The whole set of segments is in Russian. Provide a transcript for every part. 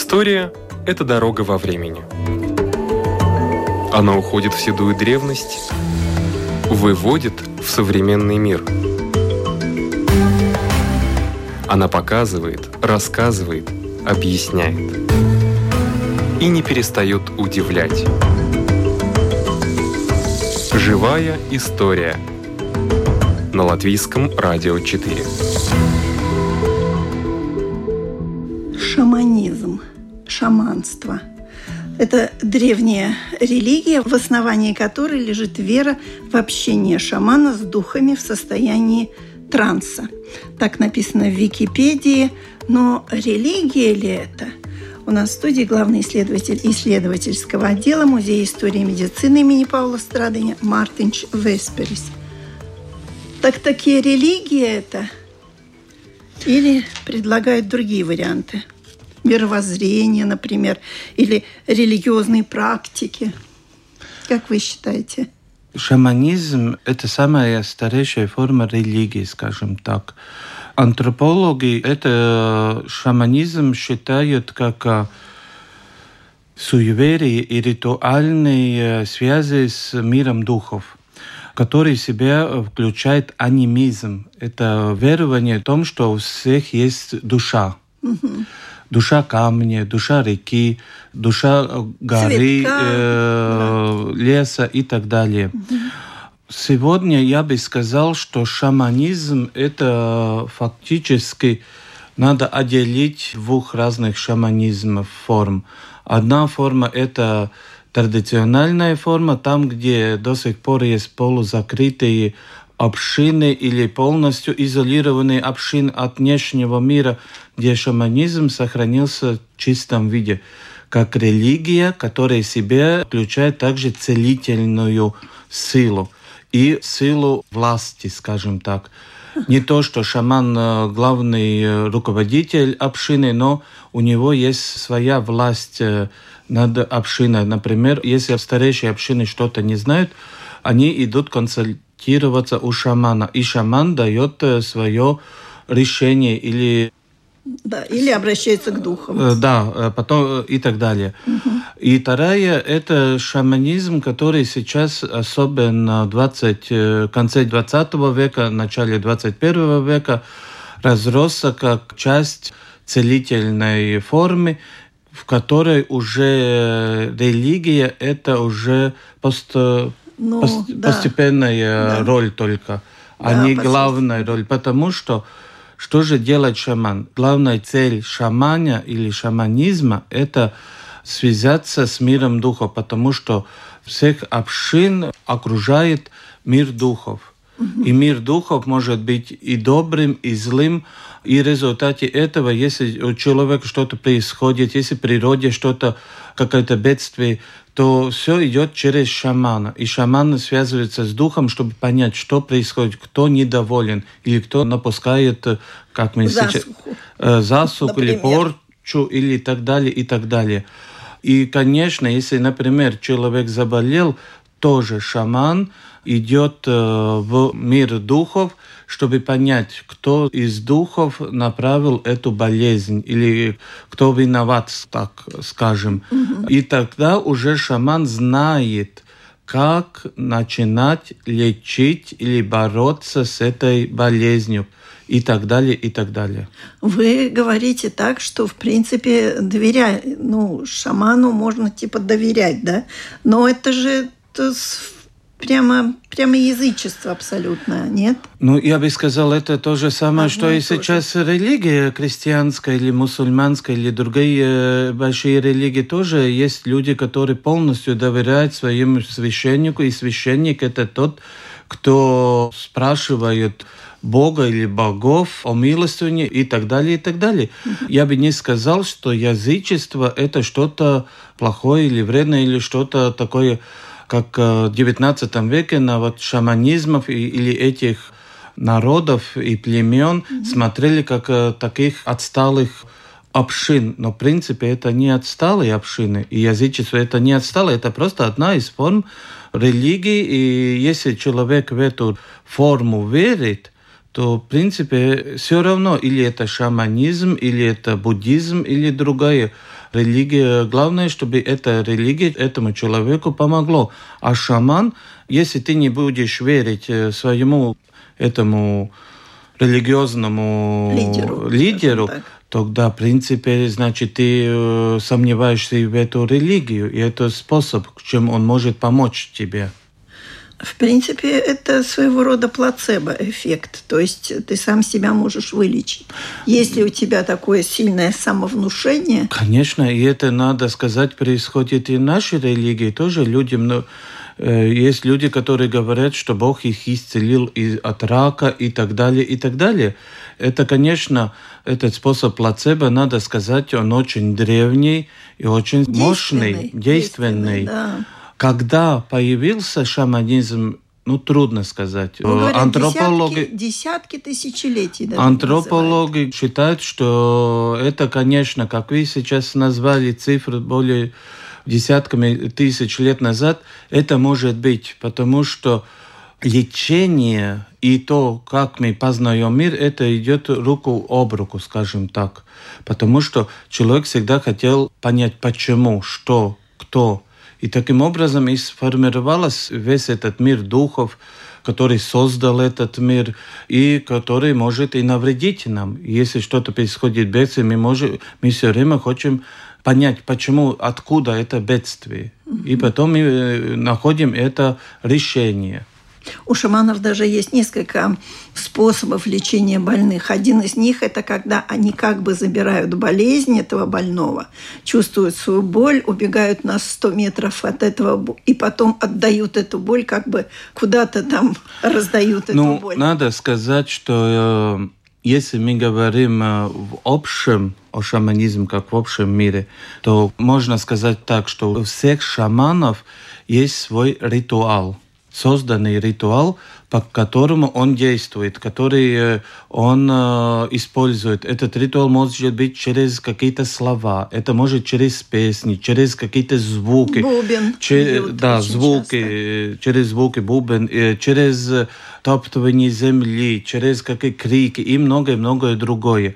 История – это дорога во времени. Она уходит в седую древность, выводит в современный мир. Она показывает, рассказывает, объясняет. И не перестает удивлять. Живая история на латвийском радио 4. Древняя религия, в основании которой лежит вера в общение шамана с духами в состоянии транса. Так написано в Википедии. Но религия ли это – у нас в студии главный исследователь исследовательского отдела Музея истории и медицины имени Паула Страдания Мартинч Весперис. Так такие религии это? Или предлагают другие варианты? Мировоззрение, например, или религиозные практики? Как вы считаете? Шаманизм – это самая старейшая форма религии, скажем так. Антропологи это шаманизм считают как э, суеверие и ритуальные связи с миром духов который в себя включает анимизм. Это верование в том, что у всех есть душа. Угу. Душа камня, душа реки, душа горы, э, леса и так далее. Угу. Сегодня я бы сказал, что шаманизм – это фактически надо отделить двух разных шаманизмов форм. Одна форма – это традиционная форма, там, где до сих пор есть полузакрытые общины или полностью изолированные общины от внешнего мира, где шаманизм сохранился в чистом виде, как религия, которая в себе включает также целительную силу и силу власти, скажем так. Не то, что шаман э, главный э, руководитель общины, но у него есть своя власть э, над общиной. Например, если старейшие общины что-то не знают, они идут консультироваться у шамана, и шаман дает свое решение или да, или обращается к духам. Э, да, э, потом э, и так далее. Угу. И вторая – это шаманизм, который сейчас, особенно в 20, конце 20 века, начале 21 века, разросся как часть целительной формы, в которой уже религия – это уже пост, ну, пост, да. постепенная да. роль только, а да, не главная роль, потому что что же делает шаман? Главная цель шаманя или шаманизма – это связаться с миром духов, потому что всех общин окружает мир духов. И мир духов может быть и добрым, и злым. И в результате этого, если у человека что-то происходит, если в природе что-то, какое-то бедствие, то все идет через шамана. И шаман связывается с духом, чтобы понять, что происходит, кто недоволен, или кто напускает, как мы засуху, сейчас, э, засуху или порчу, или так далее, и так далее. И, конечно, если, например, человек заболел, тоже шаман идет э, в мир духов, чтобы понять, кто из духов направил эту болезнь или кто виноват, так скажем. Угу. И тогда уже шаман знает, как начинать лечить или бороться с этой болезнью и так далее, и так далее. Вы говорите так, что, в принципе, доверять, ну, шаману можно, типа, доверять, да? Но это же это прямо, прямо язычество абсолютное, нет? Ну, я бы сказал, это то же самое, Одно что и тоже. сейчас религия крестьянская или мусульманская или другие э, большие религии тоже есть люди, которые полностью доверяют своему священнику, и священник это тот, кто спрашивает Бога или богов о милостыне и так далее, и так далее. Я бы не сказал, что язычество это что-то плохое или вредное, или что-то такое как в XIX веке на вот шаманизмов или этих народов и племен mm-hmm. смотрели как э, таких отсталых общин. Но, в принципе, это не отсталые общины. И язычество это не отсталое, это просто одна из форм религии. И если человек в эту форму верит, то, в принципе, все равно, или это шаманизм, или это буддизм, или другая религия, главное, чтобы эта религия этому человеку помогло. А шаман, если ты не будешь верить э, своему этому религиозному лидеру, лидеру тогда, в принципе, значит, ты э, сомневаешься в эту религию, и это способ, чем он может помочь тебе. В принципе, это своего рода плацебо-эффект. То есть ты сам себя можешь вылечить. Если у тебя такое сильное самовнушение... Конечно, и это, надо сказать, происходит и в нашей религии. Тоже людям... Но э, есть люди, которые говорят, что Бог их исцелил и от рака и так далее, и так далее. Это, конечно, этот способ плацебо, надо сказать, он очень древний и очень действенный, мощный, действенный. действенный да. Когда появился шаманизм, ну, трудно сказать. Ну, говорят, антропологи, десятки, десятки тысячелетий. Даже антропологи называют. считают, что это, конечно, как вы сейчас назвали цифры более десятками тысяч лет назад, это может быть, потому что лечение и то, как мы познаем мир, это идет руку об руку, скажем так. Потому что человек всегда хотел понять, почему, что, кто, и таким образом и сформировался весь этот мир духов, который создал этот мир и который может и навредить нам. Если что-то происходит бедствие, мы, можем, мы все время хотим понять, почему, откуда это бедствие. И потом мы э, находим это решение. У шаманов даже есть несколько способов лечения больных. Один из них – это когда они как бы забирают болезнь этого больного, чувствуют свою боль, убегают на 100 метров от этого и потом отдают эту боль, как бы куда-то там раздают ну, эту боль. Надо сказать, что э, если мы говорим э, в общем о шаманизме, как в общем мире, то можно сказать так, что у всех шаманов есть свой ритуал – созданный ритуал, по которому он действует, который э, он э, использует. Этот ритуал может быть через какие-то слова, это может через песни, через какие-то звуки. Бубен. Че, да, звуки, часто. через звуки, бубен, э, через топтывание земли, через какие крики и многое-многое другое.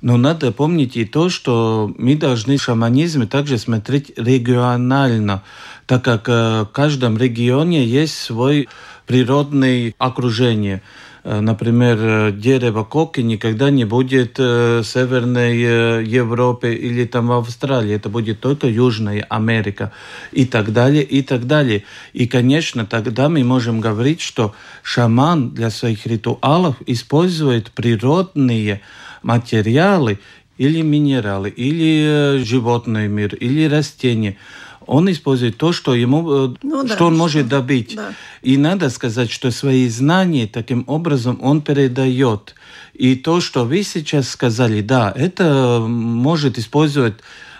Но надо помнить и то, что мы должны шаманизм также смотреть регионально так как э, в каждом регионе есть свой природное окружение. Э, например, э, дерево коки никогда не будет в Северной Европе или там в Австралии. Это будет только Южная Америка и так далее, и так далее. И, конечно, тогда мы можем говорить, что шаман для своих ритуалов использует природные материалы или минералы, или животный мир, или растения – он использует то, что ему, э, ну, что да, он может что, добыть. Да. И надо сказать, что свои знания таким образом он передает. И то, что вы сейчас сказали, да, это может использовать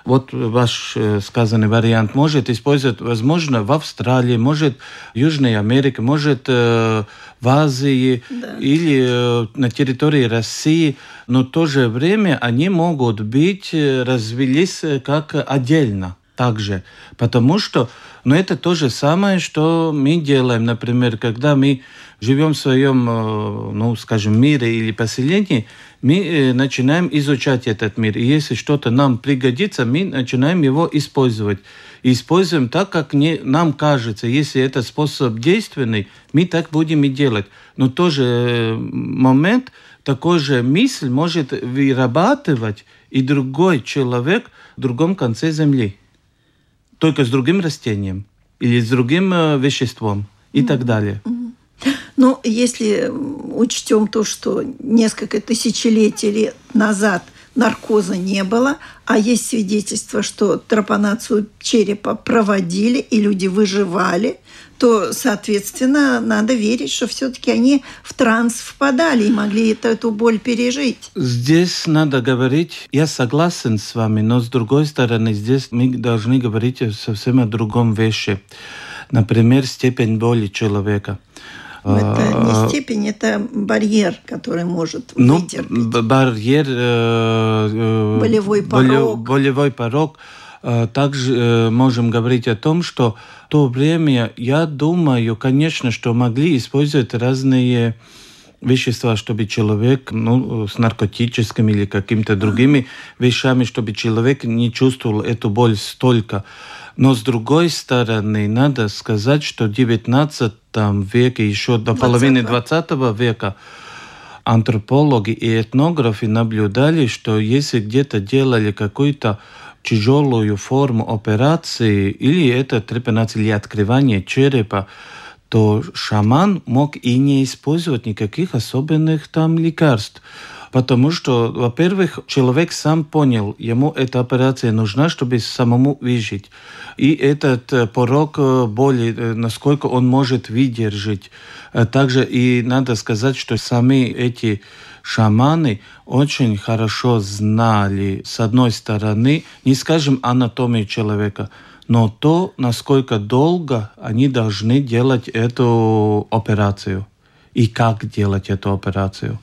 вот ваш э, сказанный вариант может использовать, возможно, в Австралии, может, Южной Америке, может, э, в Азии да. или на территории России, но в то же время они могут быть, развелись как отдельно также. Потому что ну, это то же самое, что мы делаем, например, когда мы живем в своем, э, ну, скажем, мире или поселении, мы э, начинаем изучать этот мир. И если что-то нам пригодится, мы начинаем его использовать. И используем так, как не, нам кажется. Если это способ действенный, мы так будем и делать. Но тоже э, момент, такой же мысль может вырабатывать и другой человек в другом конце Земли только с другим растением или с другим э, веществом и mm-hmm. так далее. Ну, если учтем то, что несколько тысячелетий назад наркоза не было, а есть свидетельство, что тропанацию черепа проводили, и люди выживали, то, соответственно, надо верить, что все-таки они в транс впадали и могли эту, эту боль пережить. Здесь надо говорить, я согласен с вами, но с другой стороны, здесь мы должны говорить совсем о другом вещи. Например, степень боли человека. Это не а, степень, это барьер, который может ну, вытерпеть. Барьер... Э, э, болевой порог. Болевой порог. Э, также э, можем говорить о том, что в то время, я думаю, конечно, что могли использовать разные вещества, чтобы человек ну, с наркотическими или какими-то другими вещами, чтобы человек не чувствовал эту боль столько. Но с другой стороны, надо сказать, что в XIX веке, еще до 20 половины XX века, антропологи и этнографы наблюдали, что если где-то делали какую-то тяжелую форму операции, или это трепанация, или открывание черепа, то шаман мог и не использовать никаких особенных там лекарств. Потому что, во-первых, человек сам понял, ему эта операция нужна, чтобы самому выжить. И этот э, порог э, боли, э, насколько он может выдержать. Также и надо сказать, что сами эти шаманы очень хорошо знали, с одной стороны, не скажем анатомию человека, но то, насколько долго они должны делать эту операцию и как делать эту операцию.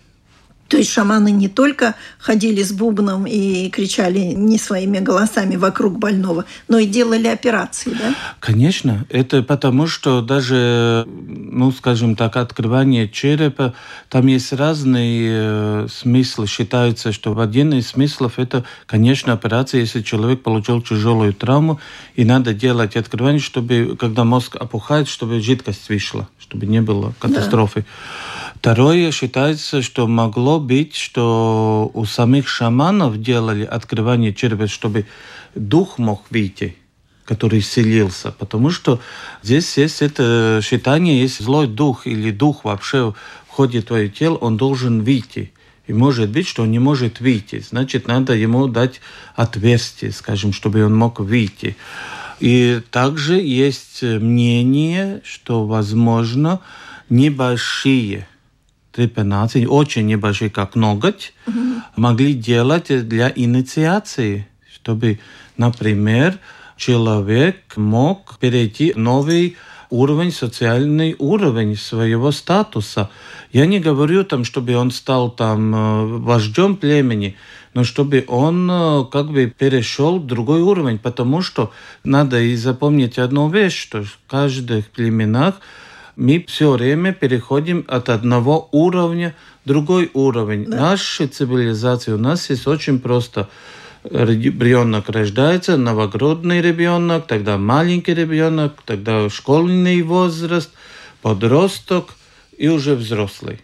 То есть шаманы не только ходили с бубном и кричали не своими голосами вокруг больного, но и делали операции, да? Конечно. Это потому, что даже, ну, скажем так, открывание черепа, там есть разные э, смыслы. Считается, что один из смыслов это, конечно, операция, если человек получил тяжелую травму, и надо делать открывание, чтобы, когда мозг опухает, чтобы жидкость вышла, чтобы не было катастрофы. Да. Второе, считается, что могло быть, что у самих шаманов делали открывание черепа, чтобы дух мог выйти который селился, потому что здесь есть это считание, есть злой дух или дух вообще в твое тело, он должен выйти. И может быть, что он не может выйти. Значит, надо ему дать отверстие, скажем, чтобы он мог выйти. И также есть мнение, что, возможно, небольшие трепанации, очень небольшие, как ноготь, угу. могли делать для инициации, чтобы, например, человек мог перейти новый уровень, социальный уровень своего статуса. Я не говорю там, чтобы он стал там э, вождем племени, но чтобы он э, как бы перешел в другой уровень, потому что надо и запомнить одну вещь, что в каждых племенах мы все время переходим от одного уровня другой уровень. Да. Наша цивилизация у нас есть очень просто. Ребенок рождается, новогодний ребенок, тогда маленький ребенок, тогда школьный возраст, подросток и уже взрослый.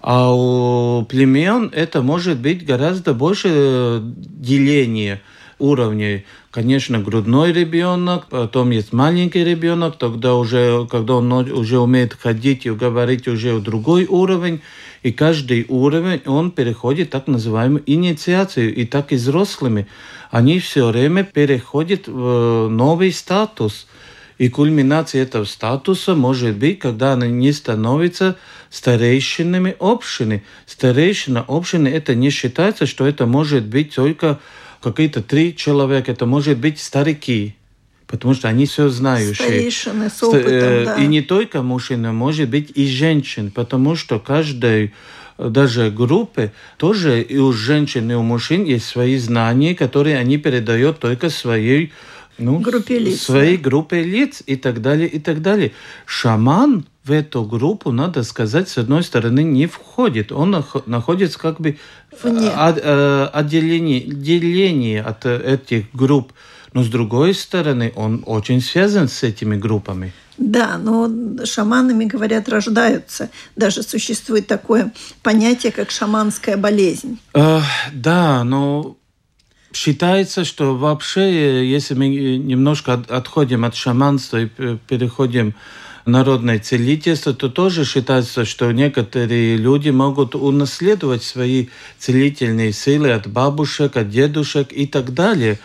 А у племен это может быть гораздо больше э, деления уровней. Конечно, грудной ребенок, потом есть маленький ребенок, тогда уже, когда он уже умеет ходить и говорить уже другой уровень, и каждый уровень, он переходит так называемую инициацию, и так и взрослыми. Они все время переходят в новый статус. И кульминация этого статуса может быть, когда они не становятся старейшинами общины. Старейшина общины это не считается, что это может быть только какие-то три человека, это может быть старики, потому что они все знающие. Старейшины с опытом, э, да. И не только мужчины, может быть и женщин, потому что каждой даже группы тоже и у женщин, и у мужчин есть свои знания, которые они передают только своей ну, группе лиц, своей да. группе лиц и так далее, и так далее. Шаман в эту группу, надо сказать, с одной стороны, не входит. Он находится как бы Вне. От, э, отделение, отделение от этих групп. Но с другой стороны, он очень связан с этими группами. Да, но шаманами, говорят, рождаются. Даже существует такое понятие, как шаманская болезнь. Э, да, но считается, что вообще, если мы немножко отходим от шаманства и переходим народное целительство, то тоже считается, что некоторые люди могут унаследовать свои целительные силы от бабушек, от дедушек и так далее.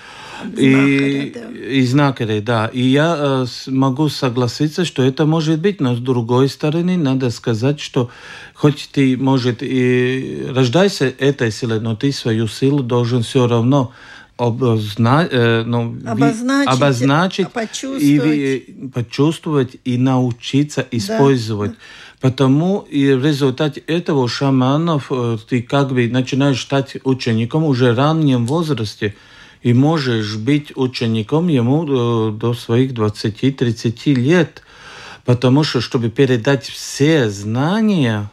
И, да. и знакарей, да. И я э, могу согласиться, что это может быть, но с другой стороны, надо сказать, что хоть ты, может, и рождайся этой силой, но ты свою силу должен все равно обозна... Э, ну, обозначить, обозначить почувствовать. И, почувствовать и научиться использовать. Да. Потому и в результате этого шаманов э, ты как бы начинаешь стать учеником уже в раннем возрасте и можешь быть учеником ему до, до своих 20-30 лет. Потому что, чтобы передать все знания,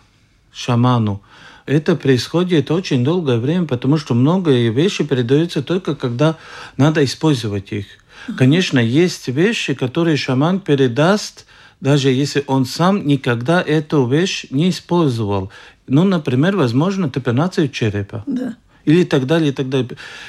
шаману, это происходит очень долгое время, потому что многие вещи передаются только когда надо использовать их. Конечно, есть вещи, которые шаман передаст, даже если он сам никогда эту вещь не использовал. Ну, например, возможно, трепанацию черепа. Да. Или так далее, и так далее.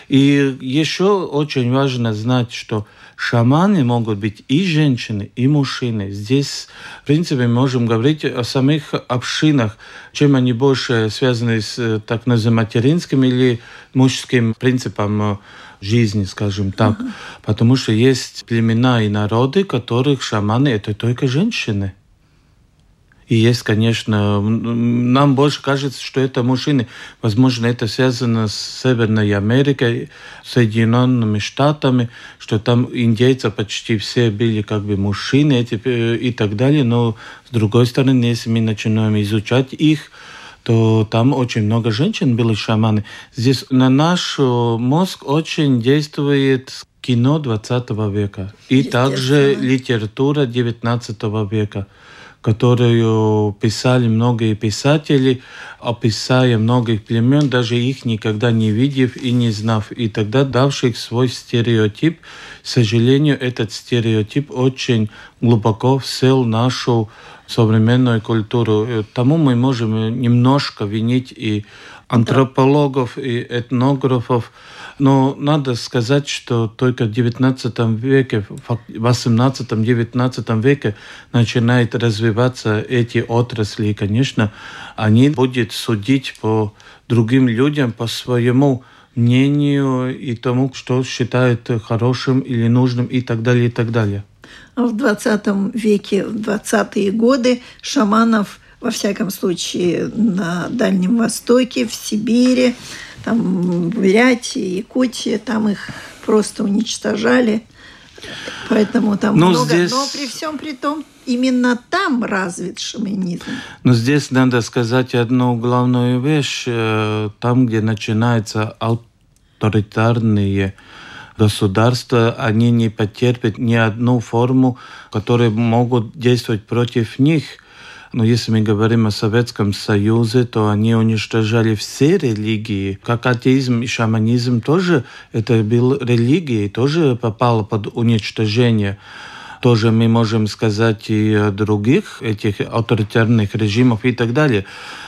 И еще очень важно знать, что шаманы могут быть и женщины, и мужчины. Здесь, в принципе, мы можем говорить о самих общинах, чем они больше связаны с так называемым материнским или мужским принципом жизни, скажем так. Uh-huh. Потому что есть племена и народы, которых шаманы – это только женщины. И есть, конечно, нам больше кажется, что это мужчины. Возможно, это связано с Северной Америкой, Соединенными Штатами, что там индейцы почти все были как бы мужчины эти, э, и так далее. Но с другой стороны, если мы начинаем изучать их, то там очень много женщин были шаманы. Здесь на наш мозг очень действует кино 20 века и также литература 19 века которую писали многие писатели, описая многих племен, даже их никогда не видев и не знав, и тогда давших свой стереотип. К сожалению, этот стереотип очень глубоко всел нашу современную культуру. Тому мы можем немножко винить и антропологов, и этнографов, но надо сказать, что только в XIX веке, в XVIII-XIX веке начинают развиваться эти отрасли. И, конечно, они будут судить по другим людям, по своему мнению и тому, что считают хорошим или нужным и так далее, и так далее. В 20 веке, в 20-е годы шаманов, во всяком случае, на Дальнем Востоке, в Сибири, там в Бурятии, Якутии, там их просто уничтожали. Поэтому там Но много. Здесь... Но при всем при том, именно там развит шаманизм. Но здесь надо сказать одну главную вещь. Э, там, где начинаются авторитарные государства, они не потерпят ни одну форму, которая могут действовать против них – но если мы говорим о Советском Союзе, то они уничтожали все религии. Как атеизм и шаманизм тоже, это был религией, тоже попало под уничтожение. Тоже мы можем сказать и о других этих авторитарных режимов и так далее.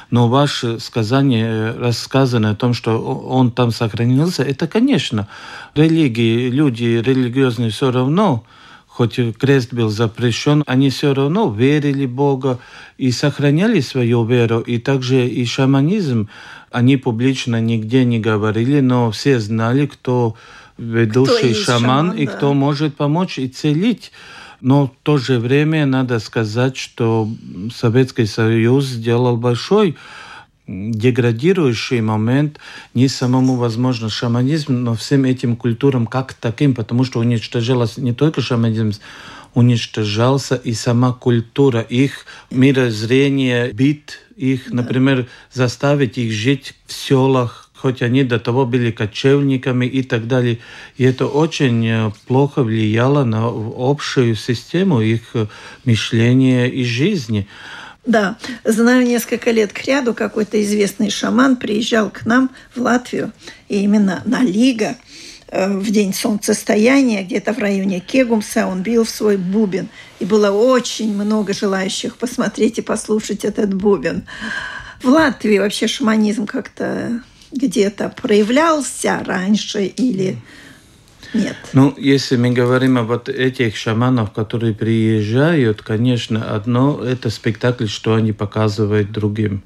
Но ваше сказание, рассказанное о том, что он там сохранился, это, конечно, религии, люди религиозные все равно хоть крест был запрещен, они все равно верили Бога и сохраняли свою веру. И также и шаманизм, они публично нигде не говорили, но все знали, кто ведущий кто шаман, шаман и да. кто может помочь и целить. Но в то же время надо сказать, что Советский Союз сделал большой деградирующий момент не самому, возможно, шаманизм, но всем этим культурам как таким, потому что уничтожалось не только шаманизм, уничтожался и сама культура, их мирозрение, бит, их, например, заставить их жить в селах, хоть они до того были кочевниками и так далее. И это очень э, плохо влияло на общую систему их э, мышления и жизни. Да, знаю несколько лет к ряду, какой-то известный шаман приезжал к нам в Латвию, и именно на Лига э, в день солнцестояния, где-то в районе Кегумса, он бил в свой бубен. И было очень много желающих посмотреть и послушать этот бубен. В Латвии вообще шаманизм как-то где-то проявлялся раньше или нет. Ну, если мы говорим о вот этих шаманов, которые приезжают, конечно, одно – это спектакль, что они показывают другим.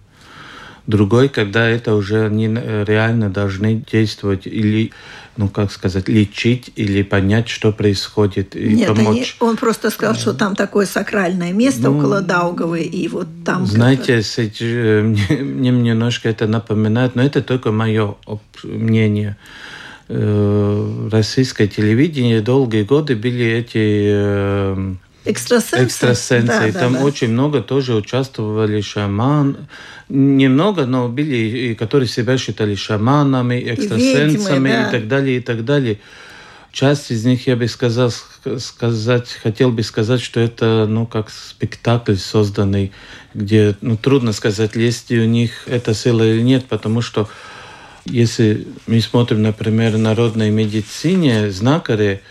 Другой, когда это уже они реально должны действовать или, ну как сказать, лечить или понять, что происходит и Нет, помочь. Они, он просто сказал, что там такое сакральное место ну, около Даугавы, и вот там... Знаете, э, мне, мне немножко это напоминает, но это только мое мнение. Э, российское телевидение долгие годы были эти э, экстрасенсы. экстрасенсы. Да, и там да. очень много тоже участвовали шаман. Немного, но были, которые себя считали шаманами, экстрасенсами и, ведьмы, да. и так далее, и так далее. часть из них, я бы сказал, сказать, хотел бы сказать, что это, ну, как спектакль созданный, где, ну, трудно сказать, есть ли у них эта сила или нет, потому что если мы смотрим, например, народной медицине, знакари,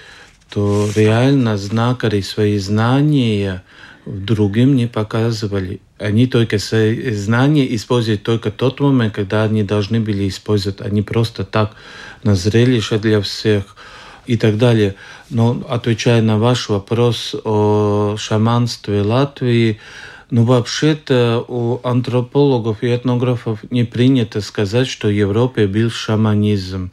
то реально знакари свои знания другим не показывали. Они только свои знания используют только тот момент, когда они должны были использовать. Они просто так на зрелище для всех и так далее. Но отвечая на ваш вопрос о шаманстве Латвии, ну, вообще-то у антропологов и этнографов не принято сказать, что в Европе был шаманизм.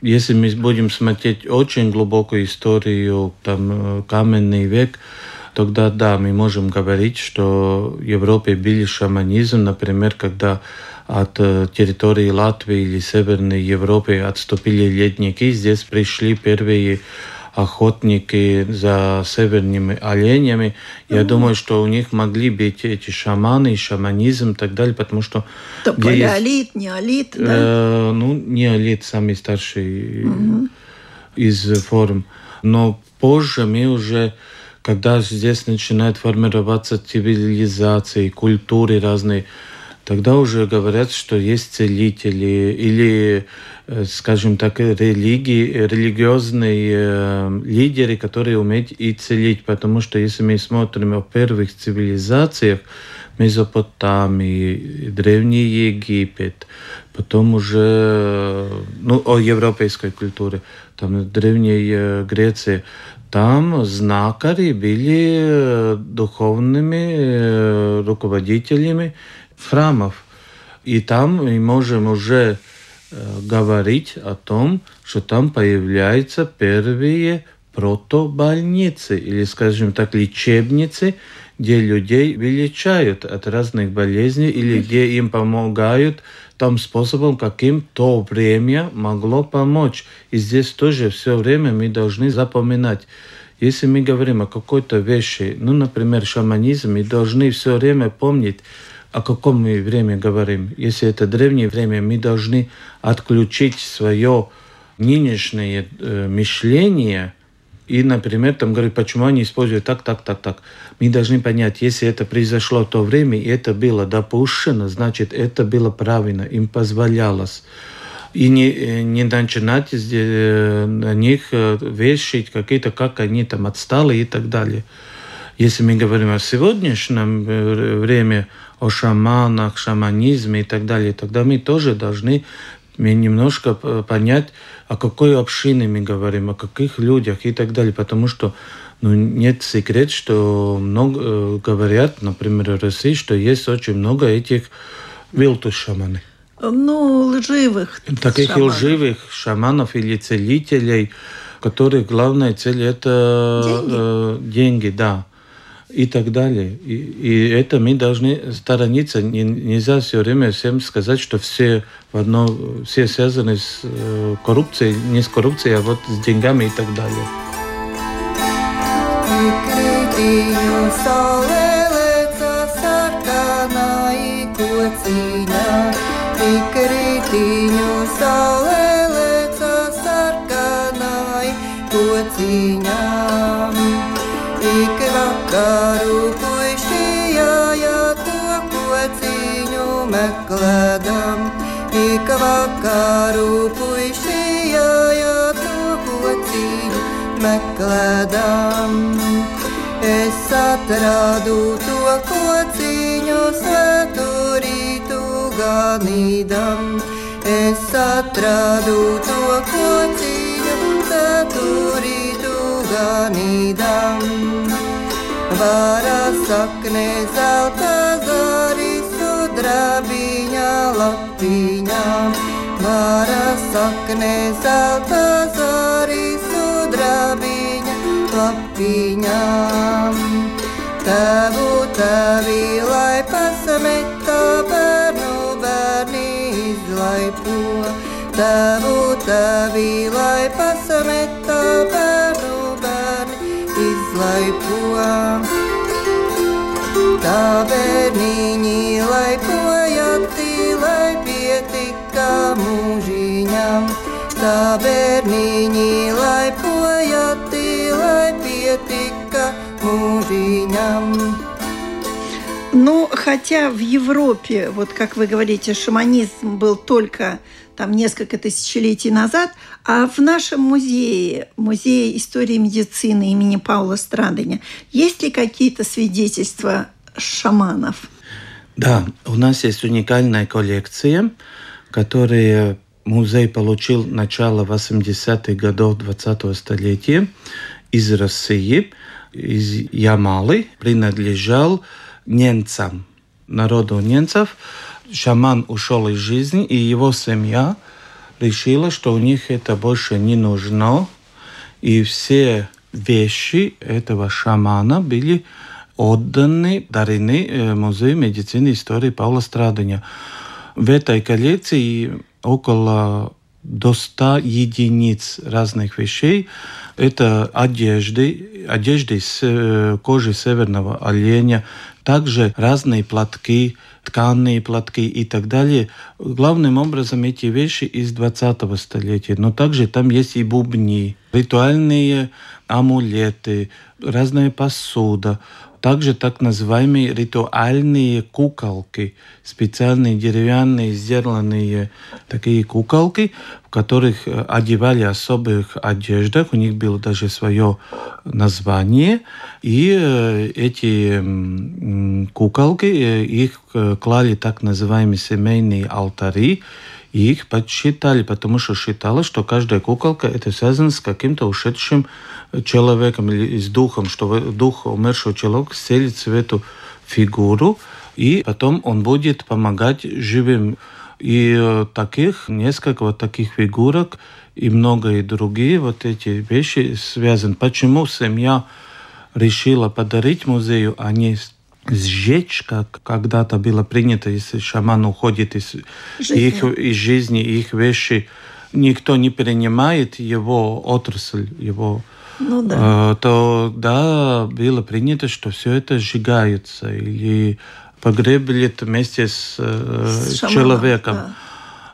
Если мы будем смотреть очень глубокую историю, там, каменный век, тогда да, мы можем говорить, что в Европе был шаманизм, например, когда от э, территории Латвии или Северной Европы отступили ледники, здесь пришли первые охотники за северными оленями. Я mm-hmm. думаю, что у них могли быть эти шаманы, шаманизм и так далее, потому что... То палеолит, есть, неолит, да? Э, ну, неолит самый старший mm-hmm. из форм. Но позже мы уже когда здесь начинают формироваться цивилизации, культуры разные, тогда уже говорят, что есть целители или скажем так, религии, религиозные э, лидеры, которые умеют и целить. Потому что если мы смотрим о первых цивилизациях, Месопотамии, Древний Египет, потом уже ну, о европейской культуре, там Древней Греции, там знакари были духовными руководителями храмов. И там мы можем уже Э, говорить о том, что там появляются первые протобольницы или, скажем так, лечебницы, где людей вылечают от разных болезней или где им помогают том способом, каким то время могло помочь. И здесь тоже все время мы должны запоминать. Если мы говорим о какой-то вещи, ну, например, шаманизм, мы должны все время помнить, о каком мы время говорим. Если это древнее время, мы должны отключить свое нынешнее э, мышление и, например, там говорить, почему они используют так, так, так, так. Мы должны понять, если это произошло в то время, и это было допущено, значит, это было правильно, им позволялось. И не, э, не начинать э, на них э, вешать какие-то, как они там отстали и так далее. Если мы говорим о сегодняшнем время, о шаманах, шаманизме и так далее, тогда мы тоже должны немножко понять, о какой общине мы говорим, о каких людях и так далее, потому что ну, нет секрет, что много э, говорят, например, в России, что есть очень много этих вилтус шаманы. Ну, лживых. Таких шаманов. лживых шаманов или целителей, которых главная цель это деньги, э, деньги да и так далее. И, и это мы должны сторониться. Не, нельзя все время всем сказать, что все в одно, все связаны с э, коррупцией, не с коррупцией, а вот с деньгами и так далее. meklēdam, puišījāja to kociņu meklēdam. Es atradu to kociņu svēturītu ganīdam, es atradu to kociņu svēturītu ganīdam. Vara sakne zelta zari sudrabiņa lapiņā, vara sakne zelta zari sudrabiņa lapiņā. Tavu tavi, lai pasameta bērnu bērni izlaipo, tavu tavi, lai pasameta bērnu bērni izlaipo tā bērniņi laipojati, Tā bērniņi laipoja, tīlai pietika mūžiņam. Ну, хотя в Европе, вот как вы говорите, шаманизм был только там несколько тысячелетий назад, а в нашем музее, музее истории медицины имени Паула Страдыня, есть ли какие-то свидетельства шаманов? Да, у нас есть уникальная коллекция, которая музей получил начало 80-х годов 20-го столетия из России, из Ямалы, принадлежал немцам, народу немцев. Шаман ушел из жизни, и его семья решила, что у них это больше не нужно. И все вещи этого шамана были отданы, дарены э, Музею медицины и истории Павла Страдания. В этой коллекции около до 100 единиц разных вещей. Это одежды, одежды из э, кожи северного оленя, также разные платки, тканые платки и так далее. Главным образом эти вещи из 20 столетия, но также там есть и бубни, ритуальные амулеты, разная посуда, также так называемые ритуальные куколки, специальные деревянные сделанные такие куколки, которых э, одевали особых одеждах, у них было даже свое название, и э, эти куколки, э, их клали так называемые семейные алтари, и их подсчитали, потому что считалось, что каждая куколка это связано с каким-то ушедшим человеком или с духом, что дух умершего человека селится в эту фигуру, и потом он будет помогать живым. И э, таких, несколько вот таких фигурок и многие другие вот эти вещи связаны. Почему семья решила подарить музею, а не сжечь, как когда-то было принято, если шаман уходит из жизни, их, из жизни их вещи, никто не принимает его отрасль, его ну, да. Э, то да, было принято, что все это сжигается или погребли вместе с, э, с человеком. Да.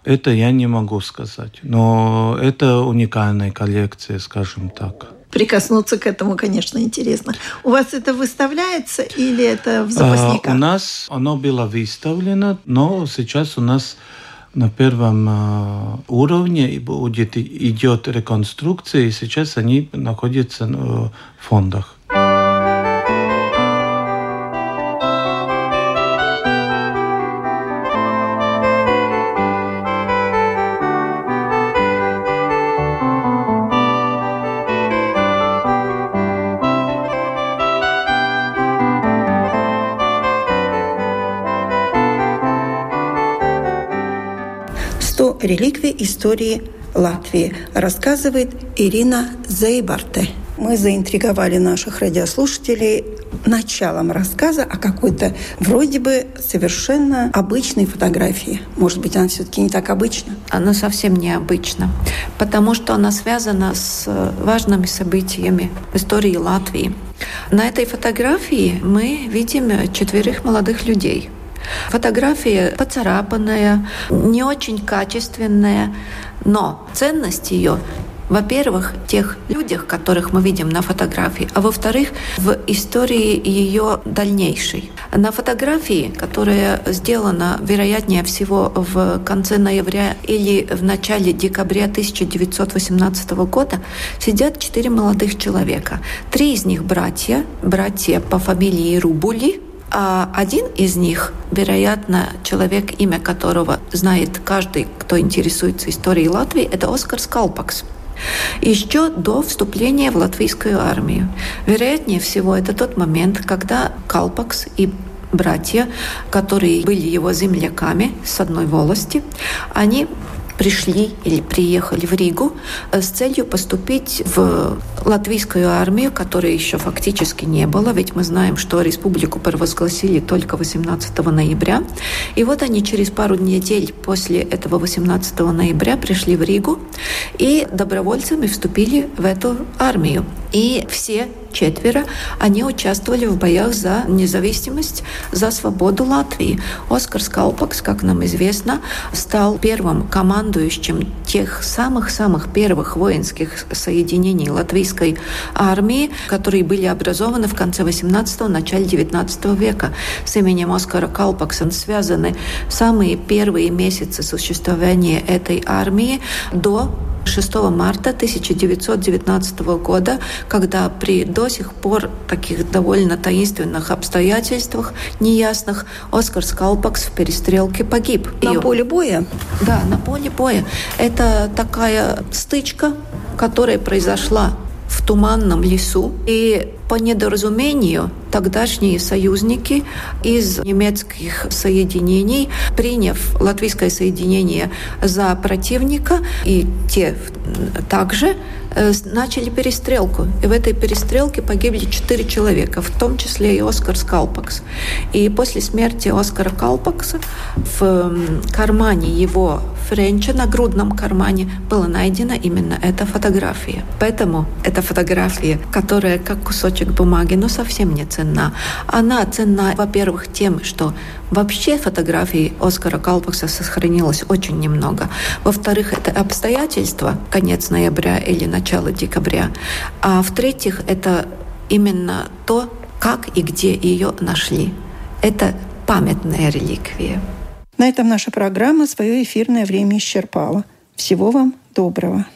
Это я не могу сказать. Но это уникальная коллекция, скажем так. Прикоснуться к этому, конечно, интересно. У вас это выставляется или это в запасниках? А, у нас оно было выставлено, но сейчас у нас на первом э, уровне будет, идет реконструкция, и сейчас они находятся в фондах. Реликвии истории Латвии, рассказывает Ирина Зейбарте. Мы заинтриговали наших радиослушателей началом рассказа о какой-то вроде бы совершенно обычной фотографии. Может быть, она все-таки не так обычна? Она совсем необычна, потому что она связана с важными событиями истории Латвии. На этой фотографии мы видим четверых молодых людей – Фотография поцарапанная, не очень качественная, но ценность ее во-первых, тех людях, которых мы видим на фотографии, а во-вторых, в истории ее дальнейшей. На фотографии, которая сделана, вероятнее всего, в конце ноября или в начале декабря 1918 года, сидят четыре молодых человека. Три из них братья, братья по фамилии Рубули, а один из них, вероятно, человек, имя которого знает каждый, кто интересуется историей Латвии, это Оскар Скалпакс. Еще до вступления в латвийскую армию. Вероятнее всего, это тот момент, когда Калпакс и братья, которые были его земляками с одной волости, они пришли или приехали в Ригу э, с целью поступить в латвийскую армию, которой еще фактически не было, ведь мы знаем, что республику провозгласили только 18 ноября. И вот они через пару недель после этого 18 ноября пришли в Ригу и добровольцами вступили в эту армию. И все четверо, они участвовали в боях за независимость, за свободу Латвии. Оскар Скалпакс, как нам известно, стал первым командующим тех самых-самых первых воинских соединений латвийской армии, которые были образованы в конце 18-го, начале 19 века. С именем Оскара Калпакса связаны самые первые месяцы существования этой армии до 6 марта 1919 года, когда при до сих пор таких довольно таинственных обстоятельствах, неясных, Оскар Скалпакс в перестрелке погиб. На И, поле боя? Да, на поле боя. Это такая стычка, которая произошла туманном лесу. И по недоразумению тогдашние союзники из немецких соединений, приняв латвийское соединение за противника, и те также э, начали перестрелку. И в этой перестрелке погибли четыре человека, в том числе и Оскар Скалпакс. И после смерти Оскара Калпакса в кармане его Френча, на грудном кармане, была найдена именно эта фотография. Поэтому эта фотография, которая как кусочек бумаги, но совсем не ценна. Она ценна, во-первых, тем, что вообще фотографий Оскара Калпакса сохранилось очень немного. Во-вторых, это обстоятельства, конец ноября или начало декабря. А в-третьих, это именно то, как и где ее нашли. Это памятная реликвия. На этом наша программа свое эфирное время исчерпала. Всего вам доброго.